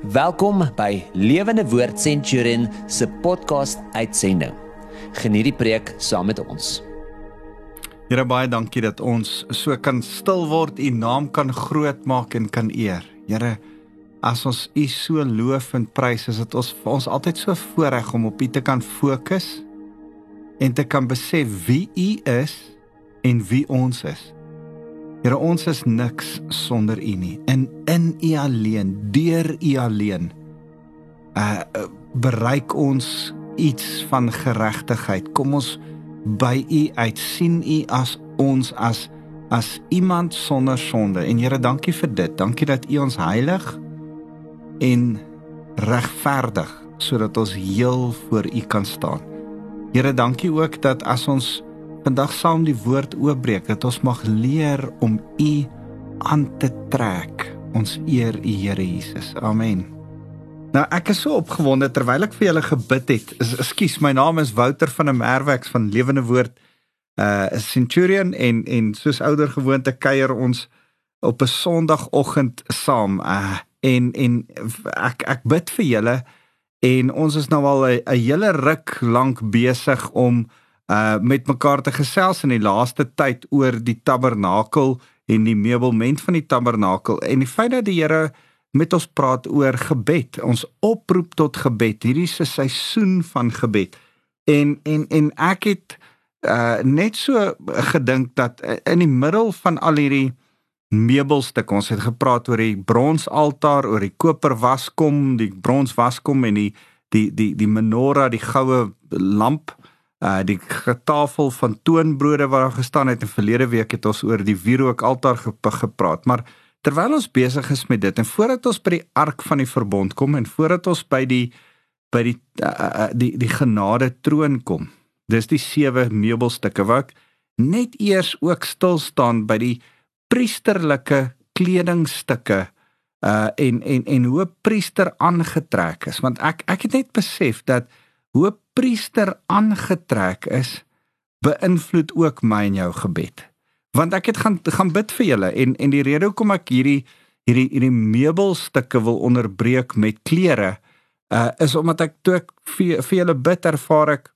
Welkom by Lewende Woord Centurion se podcast uitsending. Geniet die preek saam met ons. Here baie dankie dat ons so kan stil word, u naam kan groot maak en kan eer. Here, as ons u so loof en prys, is dit ons vir ons altyd so voorreg om op u te kan fokus en te kan besef wie u is en wie ons is. Here ons is niks sonder U nie. In in U alleen, deur U alleen. Uh bereik ons iets van geregtigheid. Kom ons by U uit sien U as ons as as iemand sonder sonde. En Here, dankie vir dit. Dankie dat U ons heilig en regverdig sodat ons heel voor U kan staan. Here, dankie ook dat as ons vandag saam die woord oopbreek dat ons mag leer om u aan te trek. Ons eer u Here Jesus. Amen. Nou ek is so opgewonde terwyl ek vir julle gebid het. Ekskuus, my naam is Wouter van der Merweks van Lewende Woord. Uh centurion en en soos ouer gewoonte kuier ons op 'n Sondagoggend saam. Uh en en ek ek bid vir julle en ons is nou al 'n hele ruk lank besig om uh met mekaar te gesels in die laaste tyd oor die tabernakel en die meubelment van die tabernakel en die feit dat die Here met ons praat oor gebed, ons oproep tot gebed. Hierdie is 'n seisoen van gebed. En en en ek het uh net so gedink dat in die middel van al hierdie meubelstukke, ons het gepraat oor die bronsaltaar, oor die koper waskom, die brons waskom en die die die die menorah, die goue lamp uh die tafel van toonbrode wat daar gestaan het en verlede week het ons oor die wierook altaar gepraat maar terwyl ons besig is met dit en voordat ons by die ark van die verbond kom en voordat ons by die by die uh, die die genade troon kom dis die sewe meubelstukke wat net eers ook stil staan by die priesterlike kledingstukke uh en en en hoe priester aangetrek is want ek ek het net besef dat hoe priester aangetrek is, beïnvloed ook my en jou gebed. Want ek het gaan gaan bid vir julle en en die rede hoekom ek hierdie hierdie hierdie meubelstukke wil onderbreek met klere uh is omdat ek toe ek vir, vir julle bid ervaar ek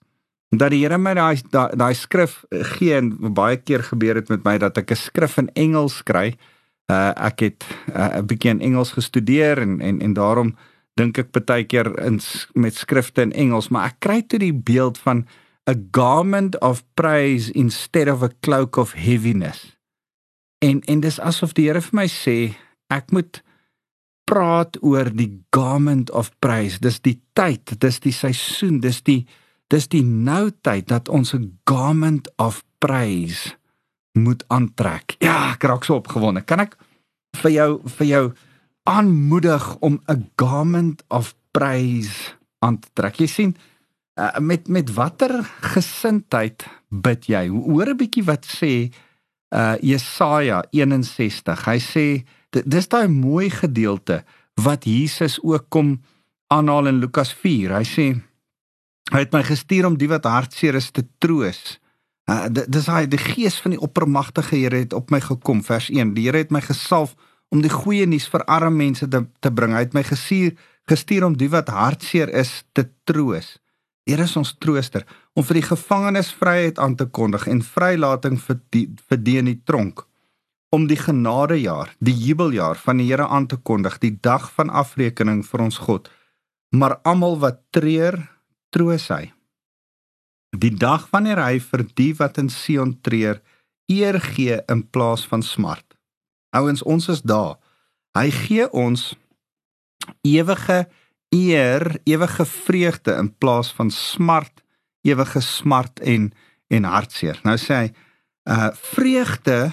dat die Here my daai daai skrif gee en baie keer gebeur het met my dat ek 'n skrif in Engels kry. Uh ek het uh, 'n uh, bietjie in Engels gestudeer en en en daarom dink ek baie keer in met skrifte in Engels, maar ek kry toe die beeld van a garment of praise instead of a cloak of heaviness. En en dis asof die Here vir my sê ek moet praat oor die garment of praise. Dis die tyd, dis die seisoen, dis die dis die nou tyd dat ons 'n garment of praise moet aantrek. Ja, ek raak so opgewonde. Kan ek vir jou vir jou aanmoedig om 'n garment of praise aan te trek. Jy sien uh, met met watter gesindheid bid jy? Hoor 'n bietjie wat sê uh Jesaja 61. Hy sê dis daai mooi gedeelte wat Jesus ook kom aanhaal in Lukas 4. Hy sê hy het my gestuur om die wat hartseer is te troos. Uh, dis hy die gees van die oppermagtige Here het op my gekom vers 1 die Here het my gesalf om die goeie nuus vir arme mense te te bring. Hy het my gestuur gestuur om die wat hartseer is te troos. Here is ons trooster om vir die gevangenes vryheid aan te kondig en vrylating vir die vir die in die tronk om die genadejaar, die jubeljaar van die Here aan te kondig, die dag van afrekening vir ons God. Maar almal wat treur, troos hy. Die dag wanneer hy vir die wat in Sion treur, eer gee in plaas van smart. Ouens, ons is daar. Hy gee ons ewige eer, ewige vreugde in plaas van smart, ewige smart en en hartseer. Nou sê hy, uh vreugde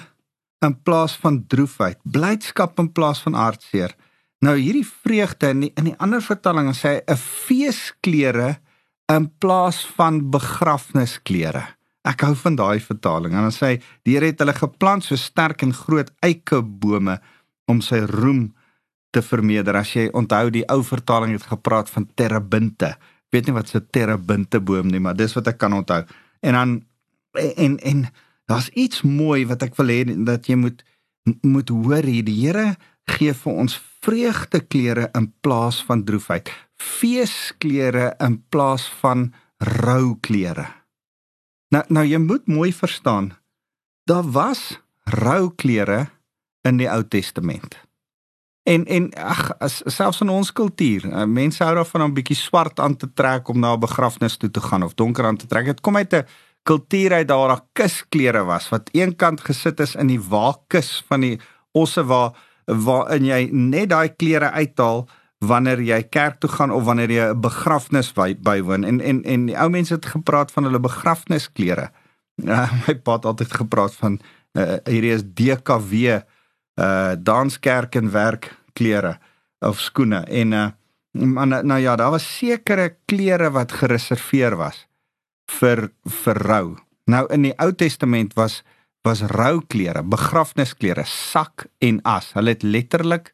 in plaas van droefheid, blydskap in plaas van hartseer. Nou hierdie vreugde in die, in die ander vertaling sê hy 'n feesklere in plaas van begrafnisklere. Ek hou van daai vertaling. En dan sê hy, die Here het hulle geplant so sterk en groot eikebome om sy roem te vermeerder. As jy onthou die ou vertaling het gepraat van terebinte. Weet nie wat 'n terebinte boom nie, maar dis wat ek kan onthou. En dan en en, daar's iets mooi wat ek wil hê dat jy moet moet hoor hier. Die Here gee vir ons vreugdeklere in plaas van droefheid, feesklere in plaas van rouklere. Nou nou jy moet mooi verstaan, daar was rouklere in die Ou Testament. En en ag as selfs in ons kultuur, uh, mense hou daarvan om 'n bietjie swart aan te trek om na 'n begrafnis toe te gaan of donker aan te trek. Dit kom uit 'n kultuur uit daar daar kusklere was wat eenkant gesit is in die waakus van die osse waar waarin jy net daai klere uithaal wanneer jy kerk toe gaan of wanneer jy 'n begrafnis by, bywoon en en en die ou mense het gepraat van hulle begrafnisklere. Uh, my pa het altyd gepraat van uh, hierdie is DKW uh danskerk en werk klere of skoene en uh maar nou, nou ja, daar was sekere klere wat gereserveer was vir vir rou. Nou in die Ou Testament was was rouklere, begrafnisklere, sak en as. Hulle het letterlik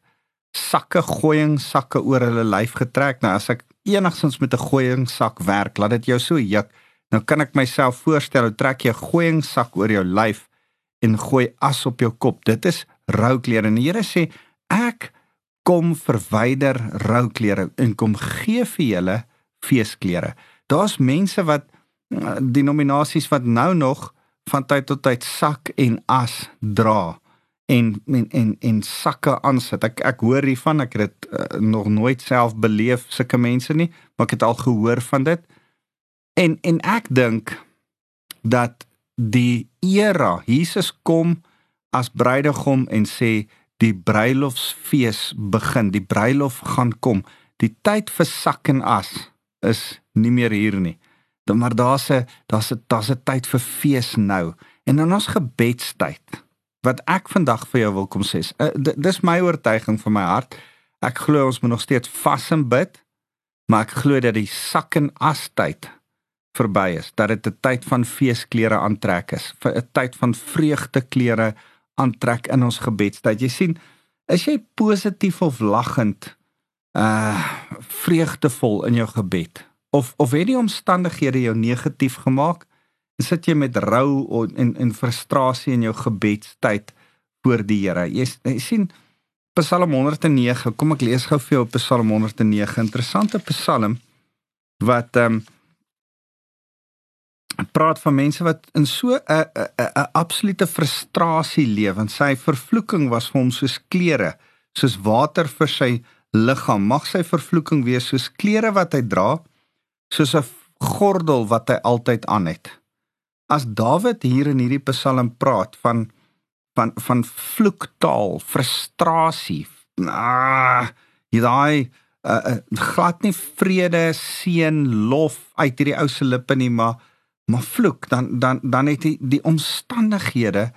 sakke gooiing sakke oor hulle lyf getrek. Nou as ek enigstens met 'n gooiing sak werk, laat dit jou so juk. Nou kan ek myself voorstel hoe trek jy 'n gooiing sak oor jou lyf en gooi as op jou kop. Dit is rouklere. En die Here sê ek kom verwyder rouklere en kom gee vir julle feesklere. Daar's mense wat denominasies wat nou nog van tyd tot tyd sak en as dra en en en, en sakke aansit. Ek ek hoor hiervan, ek het dit uh, nog nooit self beleef sulke mense nie, maar ek het al gehoor van dit. En en ek dink dat die era Jesus kom as bruidegom en sê die bruilofsfees begin, die bruilof gaan kom. Die tyd vir sak en as is nie meer hier nie maar daar's 'n daar's 'n daar's 'n tyd vir fees nou. En in ons gebedstyd wat ek vandag vir jou wil kom sê, uh, dis my oortuiging van my hart. Ek glo ons moet nog steeds vas en bid, maar ek glo dat die sak en as tyd verby is, dat dit 'n tyd van feesklere aantrek is, 'n tyd van vreugdeklere aantrek in ons gebedstyd. Jy sien, is jy positief of lagend uh vreugdevol in jou gebed? of of het die omstandighede jou negatief gemaak? Sit jy met rou en en frustrasie in jou gebedstyd voor die Here? Jy, jy sien Psalm 109. Kom ek lees gou vir jou Psalm 109. Interessante Psalm wat ehm um, praat van mense wat in so 'n 'n absolute frustrasie leef en sy vervloeking was vir hom soos klere, soos water vir sy liggaam. Mag sy vervloeking wees soos klere wat hy dra soos 'n gordel wat hy altyd aan het. As Dawid hier in hierdie Psalm praat van van van vloektaal, frustrasie, ah, daai uh, uh, glad nie vrede, seën, lof uit hierdie ou se lippe nie, maar maar vloek, dan dan dan het die, die omstandighede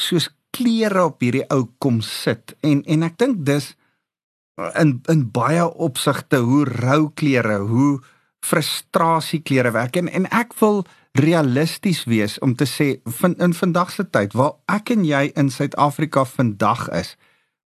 soos klere op hierdie ou kom sit. En en ek dink dis in in baie opsigte hoe rou klere, hoe frustrasie klere werk en en ek wil realisties wees om te sê van in vandag se tyd waar ek en jy in Suid-Afrika vandag is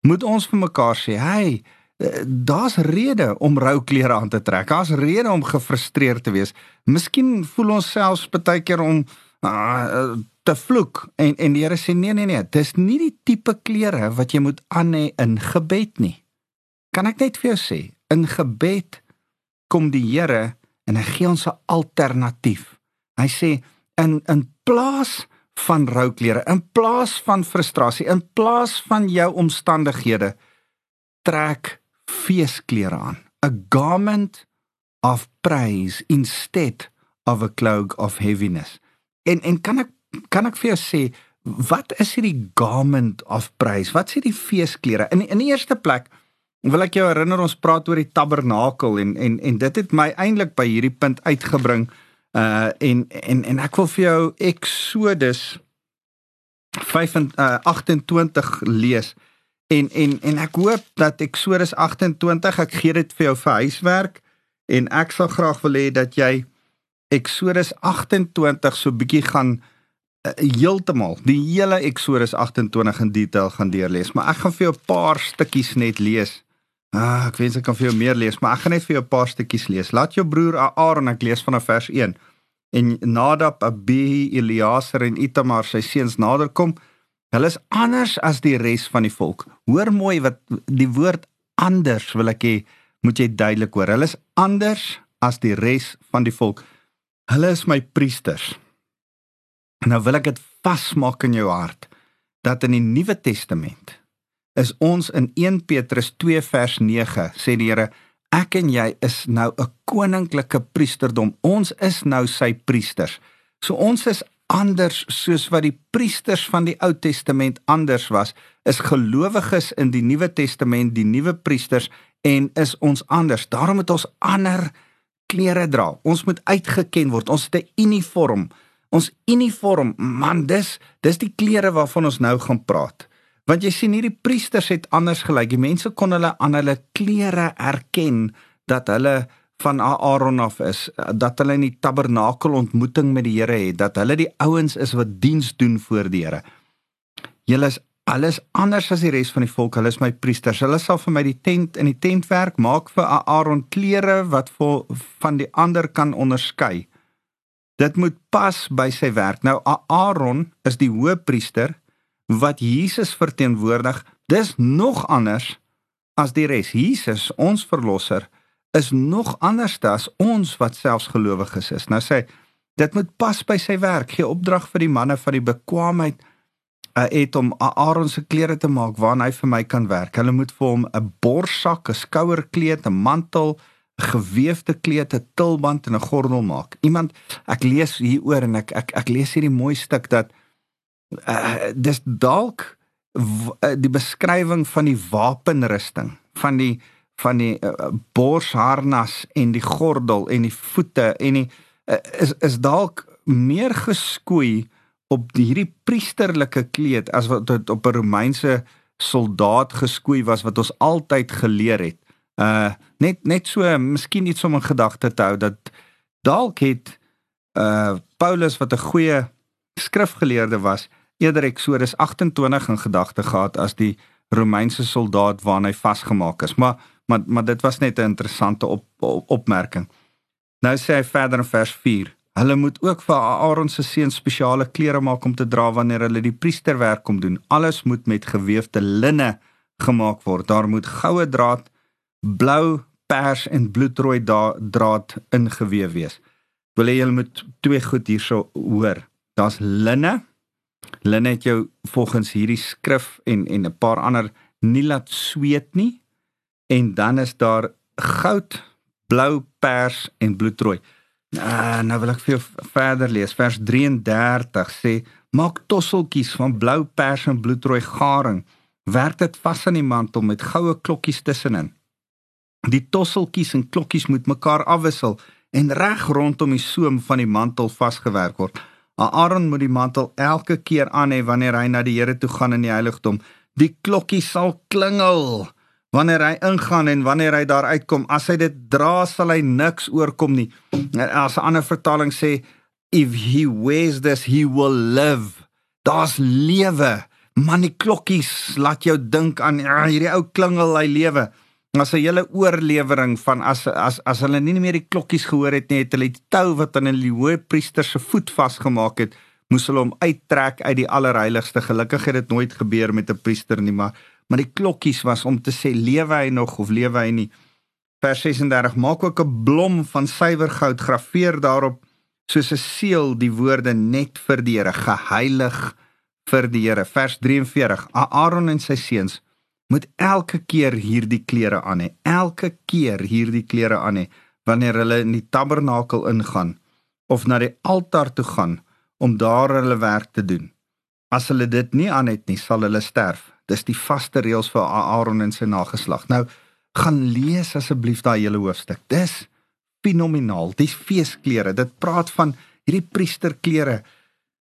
moet ons vir mekaar sê hey eh, daar's rede om rou klere aan te trek. Daar's rede om gefrustreerd te wees. Miskien voel ons selfs baie keer om uh, te vloek. En en die Here sê nee nee nee dis nie die tipe klere wat jy moet aan hê in gebed nie. Kan ek net vir jou sê in gebed kom die Here en hy gee ons 'n alternatief. Hy sê in in plaas van rouklere, in plaas van frustrasie, in plaas van jou omstandighede trek feesklere aan. A garment of praise instead of a cloak of heaviness. En en kan ek kan ek vir jou sê wat is hierdie garment of praise? Wat is hierdie feesklere? In in die eerste plek wil ek jou herinner ons praat oor die tabernakel en en en dit het my eintlik by hierdie punt uitgebring uh en en en ek wil vir jou Exodus 5 uh, 28 lees. En en en ek hoop dat Exodus 28 ek gee dit vir jou vir huiswerk en ek sal graag wil hê dat jy Exodus 28 so bietjie gaan uh, heeltemal die hele Exodus 28 in detail gaan deurlees. Maar ek gaan vir jou 'n paar stukkies net lees Ah, ek wens ek kan vir jou meer lees, maar ek gaan net vir jou 'n paar stukkies lees. Laat jou broer Aaron ek lees vanaf vers 1. En Nadab, Abihu, Eleazar en Itamar sy seuns naderkom Hulle is anders as die res van die volk. Hoor mooi wat die woord anders wil ek hê moet jy duidelik hoor. Hulle is anders as die res van die volk. Hulle is my priesters. Nou wil ek dit vasmaak in jou hart dat in die Nuwe Testament is ons in 1 Petrus 2 vers 9 sê die Here ek en jy is nou 'n koninklike priesterdom. Ons is nou sy priesters. So ons is anders soos wat die priesters van die Ou Testament anders was, is gelowiges in die Nuwe Testament die nuwe priesters en is ons anders. Daarom moet ons ander klere dra. Ons moet uitgeken word. Ons het 'n uniform. Ons uniform, man, dis dis die klere waarvan ons nou gaan praat. Want jy sien hierdie priesters het anders gelyk. Die mense kon hulle aan hulle klere erken dat hulle van Aaron af is dat hulle in die tabernakel ontmoeting met die Here het, dat hulle die ouens is wat diens doen voor die Here. Julle is alles anders as die res van die volk. Hulle is my priesters. Hulle sal vir my die tent in die tent werk maak vir Aaron klere wat vir van die ander kan onderskei. Dit moet pas by sy werk. Nou Aaron is die hoëpriester wat Jesus verteenwoordig. Dis nog anders as die res. Jesus, ons verlosser, is nog anders as ons wat selfs gelowiges is. Nou sê dit moet pas by sy werk. Gee opdrag vir die manne van die bekwaamheid uh, het om Aaron se klere te maak waarna hy vir my kan werk. Hulle moet vir hom 'n borssak, 'n skouerkleed, 'n mantel, 'n gewefte kleed, 'n tulband en 'n gordel maak. Iemand ek lees hieroor en ek ek ek lees hierdie mooi stuk dat uh, dis dalk die beskrywing van die wapenrusting van die van die uh, borsharnas en die gordel en die voete en die uh, is is dalk meer geskoei op hierdie priesterlike kleed as wat dit op 'n Romeinse soldaat geskoei was wat ons altyd geleer het. Uh net net so miskien iets om in gedagte te hou dat dalk het uh Paulus wat 'n goeie skrifgeleerde was, eerder Eksodus 28 in gedagte gehad as die Romeinse soldaat waarna hy vasgemaak is. Maar maar maar dit was net 'n interessante op, op, opmerking. Nou sê hy verder in vers 4 Hulle moet ook vir Aaron se seun spesiale klere maak om te dra wanneer hulle die priesterwerk kom doen. Alles moet met gewefte linne gemaak word. Daar moet goue draad, blou, pers en bloedrooi draad ingeweef wees. Wil jy moet twee goed hierso hoor. Daar's linne. Linne het jou volgens hierdie skrif en en 'n paar ander nie laat sweet nie. En dan is daar goud, blou, pers en bloedrooi. Uh, nou wil ek vir jou verder lees. Vers 33 sê: "Maak tosseltjies van blou pers en bloedrooi garing. Werk dit vas aan die mantel met goue klokkies tussenin. Die tosseltjies en klokkies moet mekaar afwissel en reg rondom die soem van die mantel vasgewerk word. Aaron moet die mantel elke keer aan hê wanneer hy na die Here toe gaan in die heiligdom. Die klokkie sal klingel." wanneer hy ingaan en wanneer hy daar uitkom as hy dit dra sal hy niks oorkom nie as 'n ander vertaling sê if he wears this he will live daar's lewe man die klokkies laat jou dink aan ja, hierdie ou klingel hy lewe as 'n hele oorlewering van as as as hulle nie meer die klokkies gehoor het nie het hulle die tou wat aan die hoë priester se voet vasgemaak het moes hulle hom uittrek uit die allerheiligste gelukkig het dit nooit gebeur met 'n priester nie maar maar die klokkies was om te sê lewe hy nog of lewe hy nie. Vers 36 maak ook 'n blom van suiwer goud grafeer daarop soos 'n seël die woorde net vir die Here geheilig vir die Here. Vers 43 Aaron en sy seuns moet elke keer hierdie klere aan hê. Elke keer hierdie klere aan hê wanneer hulle in die tabernakel ingaan of na die altaar toe gaan om daar hulle werk te doen. As hulle dit nie aan het nie, sal hulle sterf. Dis die vaste reëls vir Aaron en sy nageslag. Nou gaan lees asseblief daai hele hoofstuk. Dis fenomenaal. Dis feesklere. Dit praat van hierdie priesterklere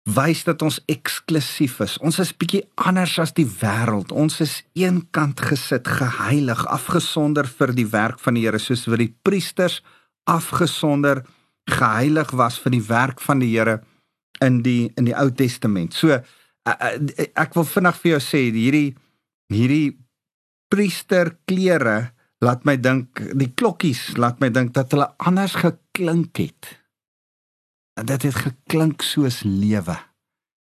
wys dat ons eksklusief is. Ons is bietjie anders as die wêreld. Ons is eenkant gesit, geheilig, afgesonder vir die werk van die Here, soos wat die priesters afgesonder geheilig was vir die werk van die Here in die in die Ou Testament. So ek wil vinnig vir jou sê hierdie hierdie priester klere laat my dink die klokkies laat my dink dat hulle anders geklink het. En dit geklink soos lewe.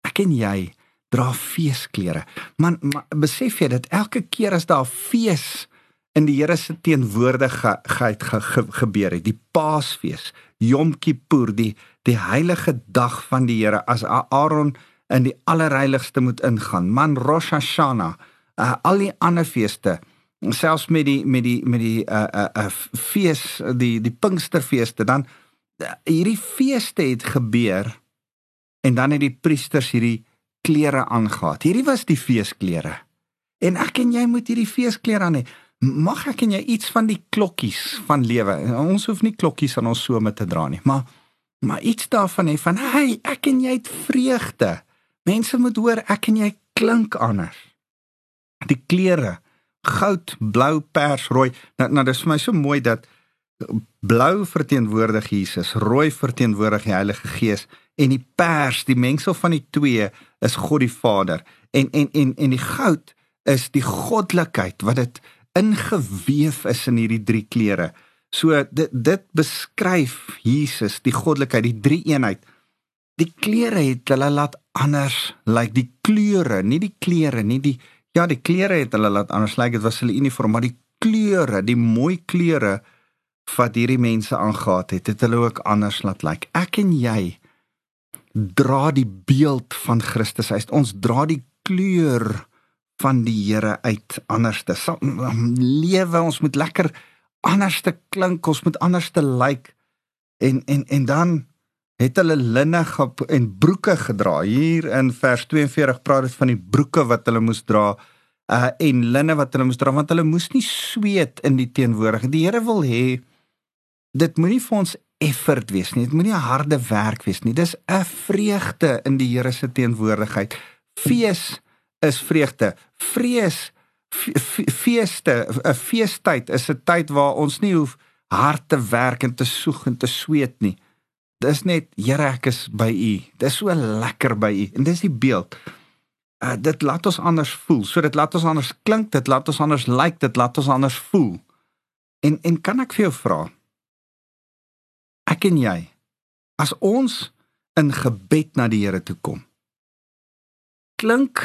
Ek en jy dra feesklere. Man, man besef jy dat elke keer as daar fees in die Here se teenwoordigheid ge, ge, gebeur het, die Paasfees, Yom Kippur, die die heilige dag van die Here as Aaron in die allerheiligste moet ingaan. Man Rosh Hashanah, uh, al die ander feeste, selfs met die met die met die uh uh, uh fees, die die Pinksterfeeste, dan uh, hierdie feeste het gebeur en dan het die priesters hierdie klere aangetree. Hierdie was die feesklere. En ek en jy moet hierdie feesklere aan hê. Mag ek en jy iets van die klokkies van lewe. Ons hoef nie klokkies aan ons some te dra nie, maar maar iets daarvan hê van hey, ek en jy het vreugde. Mense moet hoor ek en jy klink anders. Die klere, goud, blou, pers, rooi. Nou nou dis vir my so mooi dat blou verteenwoordig Jesus, rooi verteenwoordig die Heilige Gees en die pers, die mengsel van die twee is God die Vader. En en en en die goud is die goddelikheid wat dit ingeweef is in hierdie drie kleure. So dit dit beskryf Jesus, die goddelikheid, die drie eenheid. Die kleure het hulle laat anders lyk, like die kleure, nie die kleure nie, die ja, die kleure het hulle laat anders lyk. Like, dit was hulle uniform, maar die kleure, die mooi kleure wat hierdie mense aangetree het, het hulle ook anders laat lyk. Like. Ek en jy dra die beeld van Christus uit. Ons dra die kleur van die Here uit anderste. Lewe, ons moet lekker anderste klink, ons moet anderste lyk. Like. En en en dan het hulle linne en broeke gedra. Hier in vers 42 praat dit van die broeke wat hulle moes dra uh en linne wat hulle moes dra want hulle moes nie sweet in die teenwoordigheid. Die Here wil hê dit moenie vir ons effort wees nie. Dit moenie harde werk wees nie. Dis 'n vreugde in die Here se teenwoordigheid. Fees is vreugde. Vrees feeste, 'n feestyd is 'n tyd waar ons nie hoef hard te werk en te soeg en te sweet nie. Dis net Here ek is by U. Dis so lekker by U. En dis die beeld. Uh, dit laat ons anders voel. So dit laat ons anders klink, dit laat ons anders lyk, like, dit laat ons anders voel. En en kan ek vir jou vra? Ek en jy as ons in gebed na die Here toe kom. Klink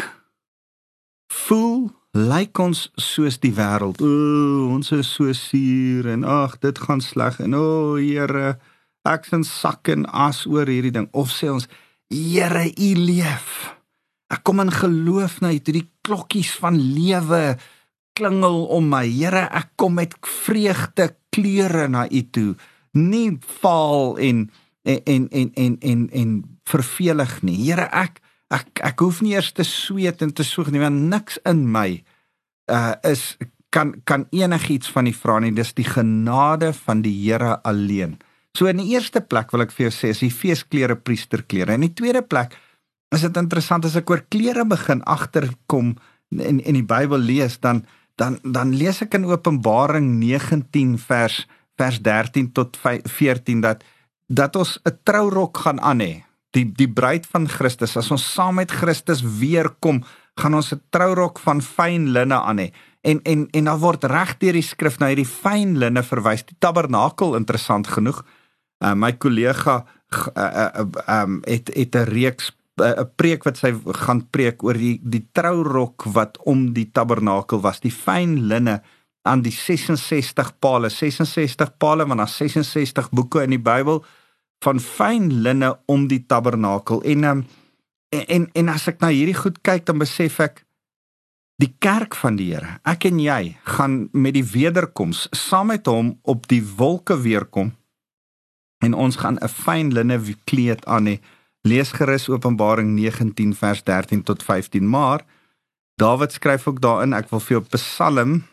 voel lyk ons soos die wêreld. O, ons is so suur en ag, dit gaan sleg en o, Here, ek sien sak en as oor hierdie ding. Of sê ons, Here, U leef. Ek kom in geloof na U toe die klokkies van lewe klingel om my. Here, ek kom met vreugde kleure na U toe. Nie faal en en en en en en, en vervelig nie. Here, ek ek ek hoef nie eers te sweet en te soeg nie want niks in my uh is kan kan enigiets van die vra nie dis die genade van die Here alleen. So in die eerste plek wil ek vir jou sê is die feesklere priesterklere. In die tweede plek is dit interessant as ek oor klere begin agterkom en in die Bybel lees dan dan dan lees ek in Openbaring 19 vers vers 13 tot 14 dat dat ons 'n trourok gaan aan hê. Die die bruid van Christus as ons saam met Christus weer kom gaan ons 'n trourok van fyn linne aan hê. En en en daar word reg deur die skrif na hierdie fyn linne verwys. Die tabernakel interessant genoeg uh, my kollega uh, uh, um, het het 'n reeks 'n preek wat sy gaan preek oor die die trourok wat om die tabernakel was. Die fyn linne aan die 66 pale 66 pale want daar 66 boeke in die Bybel van fyn linne om die tabernakel. En um, en en, en as ek na hierdie goed kyk dan besef ek die kerk van die Here ek en jy gaan met die wederkoms saam met hom op die wolke weer kom en ons gaan 'n fyn linne kleed aan hê. Lees gerus Openbaring 19 vers 13 tot 15 maar Dawid skryf ook daarin ek wil vir jou Psalm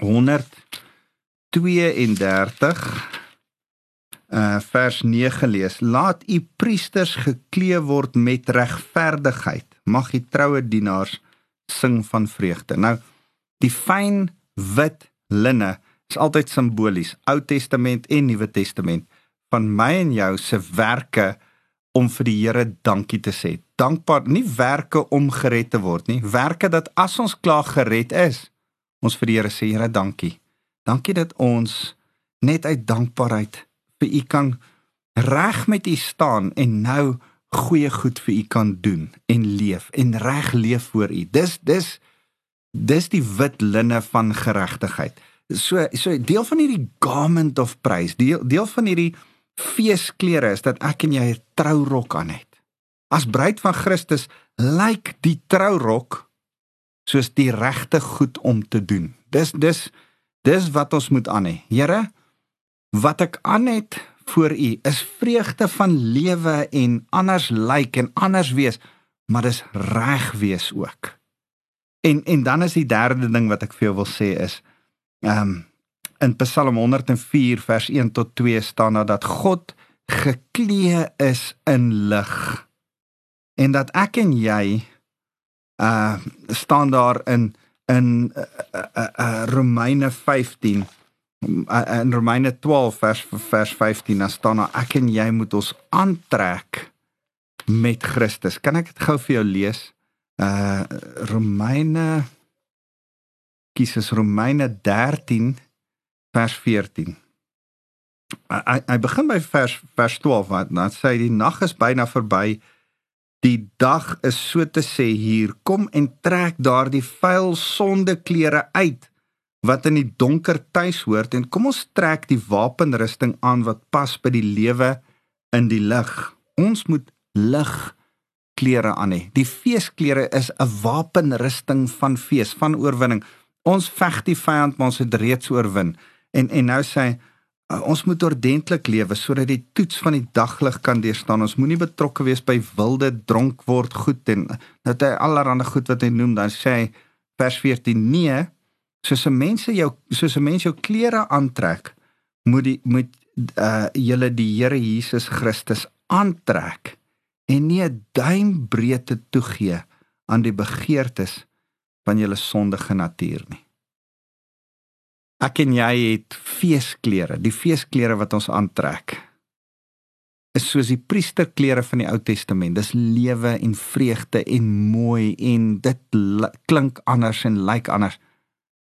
132 uh vers 9 lees laat u priesters geklee word met regverdigheid. Mag die troue dienaars sing van vreugde. Nou die fyn wit linne is altyd simbolies Ou Testament en Nuwe Testament van my en jou se werke om vir die Here dankie te sê. Dankbaar nie werke om gered te word nie werke dat as ons klaar gered is ons vir die Here sê Here dankie dankie dat ons net uit dankbaarheid vir u kan reg met u staan en nou goeie goed vir u kan doen en leef en reg leef voor u. Dis dis dis die wit linne van geregtigheid. So so deel van hierdie garment of praise, deel deel van hierdie feesklere is dat ek en jy 'n trourok aan het. As bruid van Christus lyk die trourok soos die regte goed om te doen. Dis dis dis wat ons moet aan hê. Here, wat ek aan het voor U is vreugde van lewe en anders lyk en anders wees, maar dis reg wees ook. En en dan is die derde ding wat ek vir jou wil sê is ehm um, in Psalm 104 vers 1 tot 2 staan daar dat God geklee is in lig en dat ek en jy uh staan daar in in uh, uh, uh, Romeine 15 uh, in Romeine 12 vers vers 15 dan staan daar ek en jy moet ons aantrek met Christus. Kan ek dit gou vir jou lees? Uh Romeine kies is Romeine 13 vers 14. Hy hy begin by vers vers 12 wat dan sê die nag is byna verby. Die dag is so te sê hier kom en trek daardie vuil sonde klere uit wat in die donker tuis hoort en kom ons trek die wapenrusting aan wat pas by die lewe in die lig. Ons moet lig klere aan hê. Die feesklere is 'n wapenrusting van fees, van oorwinning. Ons veg die vyand, maar ons het reeds oorwin. En en nou sê hy ons moet ordentlik lewe sodat die toets van die daglig kan deurstaan. Ons moenie betrokke wees by wilde dronk word goed en dat hy allerlei goed wat hy noem dan sê hy vers 14 nee soos 'n mense jou soos 'n mens jou klere aantrek moet die moet uh julle die Here Jesus Christus aantrek en nie 'n duim breedte toegee aan die begeertes van julle sondige natuur nie. Ek en jy het feesklere, die feesklere wat ons aantrek. Is soos die priesterklere van die Ou Testament. Dis lewe en vreugde en mooi en dit klink anders en lyk like anders.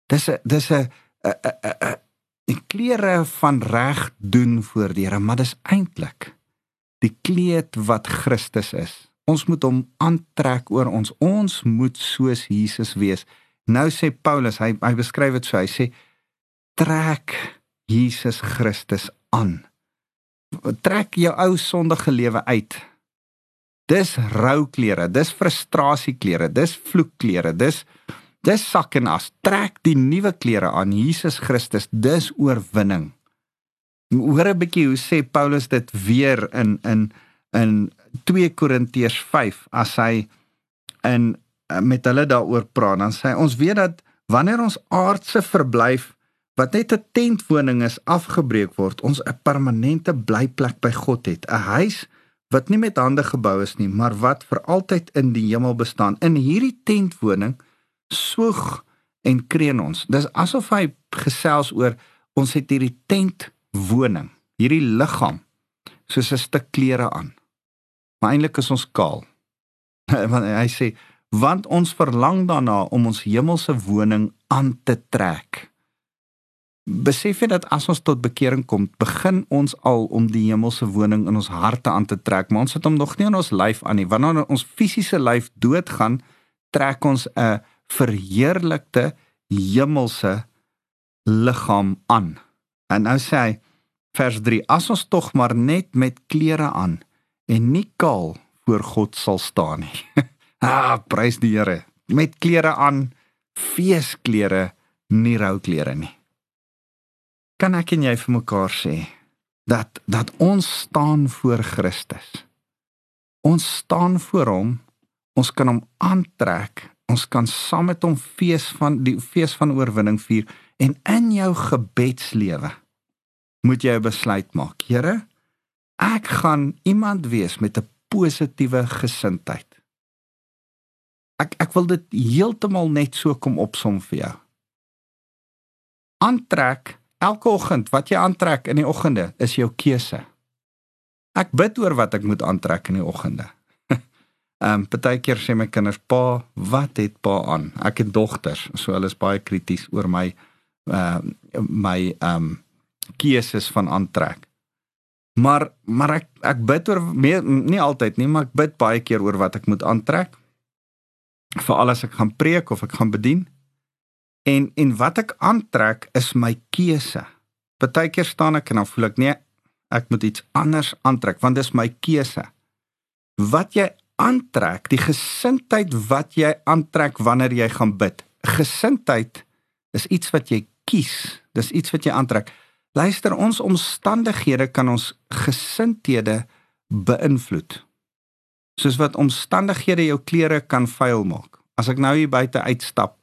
Dis 'n dis 'n 'n 'n klere van reg doen voor die Here, maar dis eintlik die kleed wat Christus is. Ons moet hom aantrek oor ons. Ons moet soos Jesus wees. Nou sê Paulus, hy hy beskryf dit so. Hy sê trek Jesus Christus aan. Trek jou ou sondige lewe uit. Dis rouklere, dis frustrasieklere, dis vloekklere, dis dis sak en as. Trek die nuwe klere aan, Jesus Christus, dis oorwinning. Hoor 'n bietjie hoe sê Paulus dit weer in in in 2 Korintiërs 5 as hy in met hulle daaroor praat, dan sê hy ons weet dat wanneer ons aardse verblyf wat net 'n tentwoning is afgebreek word, ons 'n permanente blyplek by God het, 'n huis wat nie met hande gebou is nie, maar wat vir altyd in die hemel bestaan. In hierdie tentwoning soeg en kreun ons. Dis asof hy gesels oor ons het hierdie tentwoning, hierdie liggaam soos 'n stuk klere aan. Maar eintlik is ons kaal. Want hy sê want ons verlang daarna om ons hemelse woning aan te trek besef jy dat as ons tot bekering kom, begin ons al om die hemelse woning in ons harte aan te trek, maar ons het hom nog nie in ons lyf aan nie. Wanneer ons fisiese lyf doodgaan, trek ons 'n verheerlikte hemelse liggaam aan. En nou sê hy vers 3: As ons tog maar net met klere aan en nie kaal voor God sal staan nie. ah, prys die Here. Met klere aan, feesklere, nie rouklere nie kan ek en jy vir mekaar sê dat dat ons staan voor Christus. Ons staan voor hom. Ons kan hom aantrek. Ons kan saam met hom fees van die fees van oorwinning vier en in jou gebedslewe moet jy 'n besluit maak. Here, ek gaan iemand wees met 'n positiewe gesindheid. Ek ek wil dit heeltemal net so kom opsom vir jou. Aantrek Elke oggend wat jy aantrek in die oggende is jou keuse. Ek bid oor wat ek moet aantrek in die oggende. Ehm um, partykeer sê my kinders, "Pa, wat het pa aan?" Ek het dogters, so hulle is baie krities oor my ehm uh, my ehm um, keuses van aantrek. Maar maar ek ek bid oor meer, nie altyd nie, maar ek bid baie keer oor wat ek moet aantrek. Veral as ek gaan preek of ek gaan bedien. En en wat ek aantrek is my keuse. Partykeer staan ek en dan voel ek nee, ek moet iets anders aantrek want dis my keuse. Wat jy aantrek, die gesindheid wat jy aantrek wanneer jy gaan bid. Gesindheid is iets wat jy kies. Dis iets wat jy aantrek. Luister, ons omstandighede kan ons gesindhede beïnvloed. Soos wat omstandighede jou klere kan vuil maak. As ek nou hier buite uitstap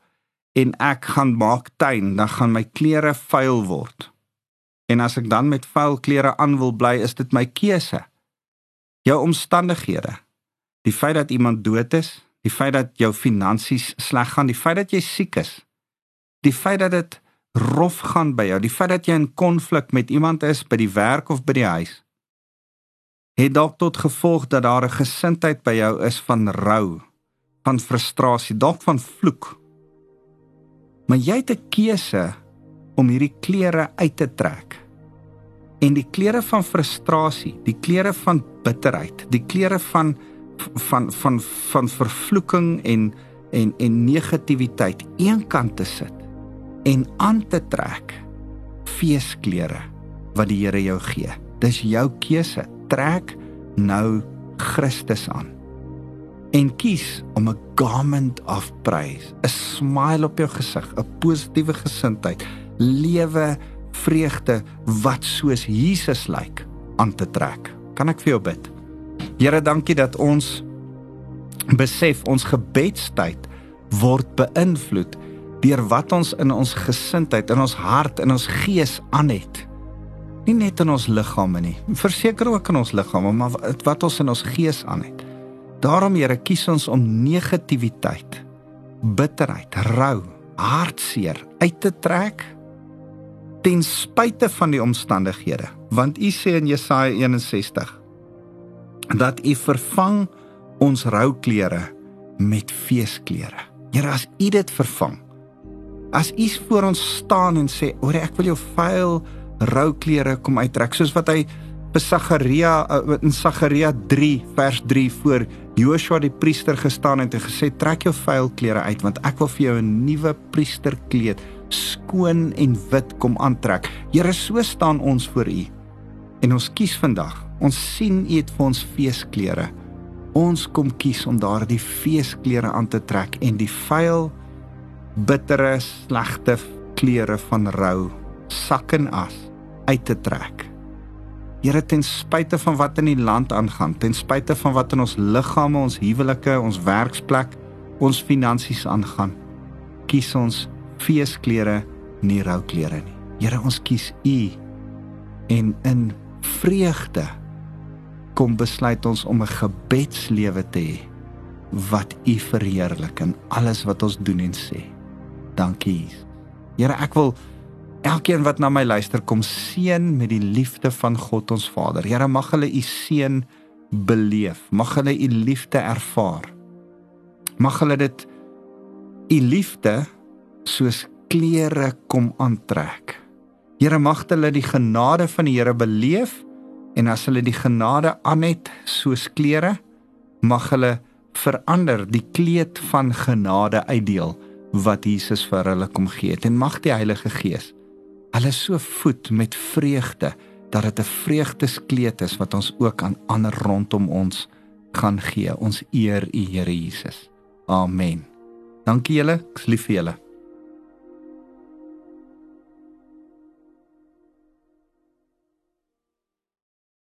en ek gaan maak tuin, dan gaan my klere vuil word. En as ek dan met vuil klere aan wil bly, is dit my keuse. Jou omstandighede. Die feit dat iemand dood is, die feit dat jou finansies sleg gaan, die feit dat jy siek is, die feit dat dit rof gaan by jou, die feit dat jy in konflik met iemand is by die werk of by die huis, het dalk tot gevolg dat daar 'n gesindheid by jou is van rou, van frustrasie, dalk van vloek. Maar jy het 'n keuse om hierdie klere uit te trek. En die klere van frustrasie, die klere van bitterheid, die klere van van van van vervloeking en en en negativiteit eenkant te sit en aan te trek feesklere wat die Here jou gee. Dis jou keuse. Trek nou Christus aan. En kies om 'n garment of praise, 'n smile op jou gesig, 'n positiewe gesindheid, lewe vreugde wat soos Jesus lyk aan te trek. Kan ek vir jou bid? Here, dankie dat ons besef ons gebedstyd word beïnvloed deur wat ons in ons gesindheid, in ons hart, in ons gees aan het. Nie net in ons liggame nie, verseker ook in ons liggame, maar wat ons in ons gees aan het. Daarom Here, kies ons om negativiteit, bitterheid, rou, hartseer uit te trek ten spyte van die omstandighede, want U sê in Jesaja 61 dat U vervang ons rouklere met feesklere. Here, as U dit vervang, As U voor ons staan en sê, "Oor ek wil jou vuil rouklere kom uittrek," soos wat hy Sagaria uh, in Sagaria 3 vers 3 voor Joshua die priester gestaan het en gesê, "Trek jou vuil klere uit want ek wil vir jou 'n nuwe priesterkleed skoon en wit kom aantrek." Here, so staan ons voor U. En ons kies vandag. Ons sien U het vir ons feesklere. Ons kom kies om daardie feesklere aan te trek en die vuil bittere, slegte kleure van rou, sak en as uit te trek. Here ten spyte van wat in die land aangaan, ten spyte van wat in ons liggame, ons huwelike, ons werksplek, ons finansies aangaan, kies ons feesklere, nie rouklere nie. Here, ons kies U en in vreugde kom besluit ons om 'n gebedslewe te hê wat U verheerlik in alles wat ons doen en sê. Dankie. Here, ek wil elkeen wat na my luister kom seën met die liefde van God ons Vader. Here, mag hulle u seën beleef. Mag hulle u liefde ervaar. Mag hulle dit u liefde soos klere kom aantrek. Here, mag hulle die genade van die Here beleef en as hulle die genade aan het soos klere, mag hulle verander die kleed van genade uitdeel wat Jesus vir hulle kom gee het en mag die Heilige Gees hulle so voed met vreugde dat dit 'n vreugdeskleed is wat ons ook aan ander rondom ons gaan gee. Ons eer U Here Jesus. Amen. Dankie julle. Ek lief vir julle.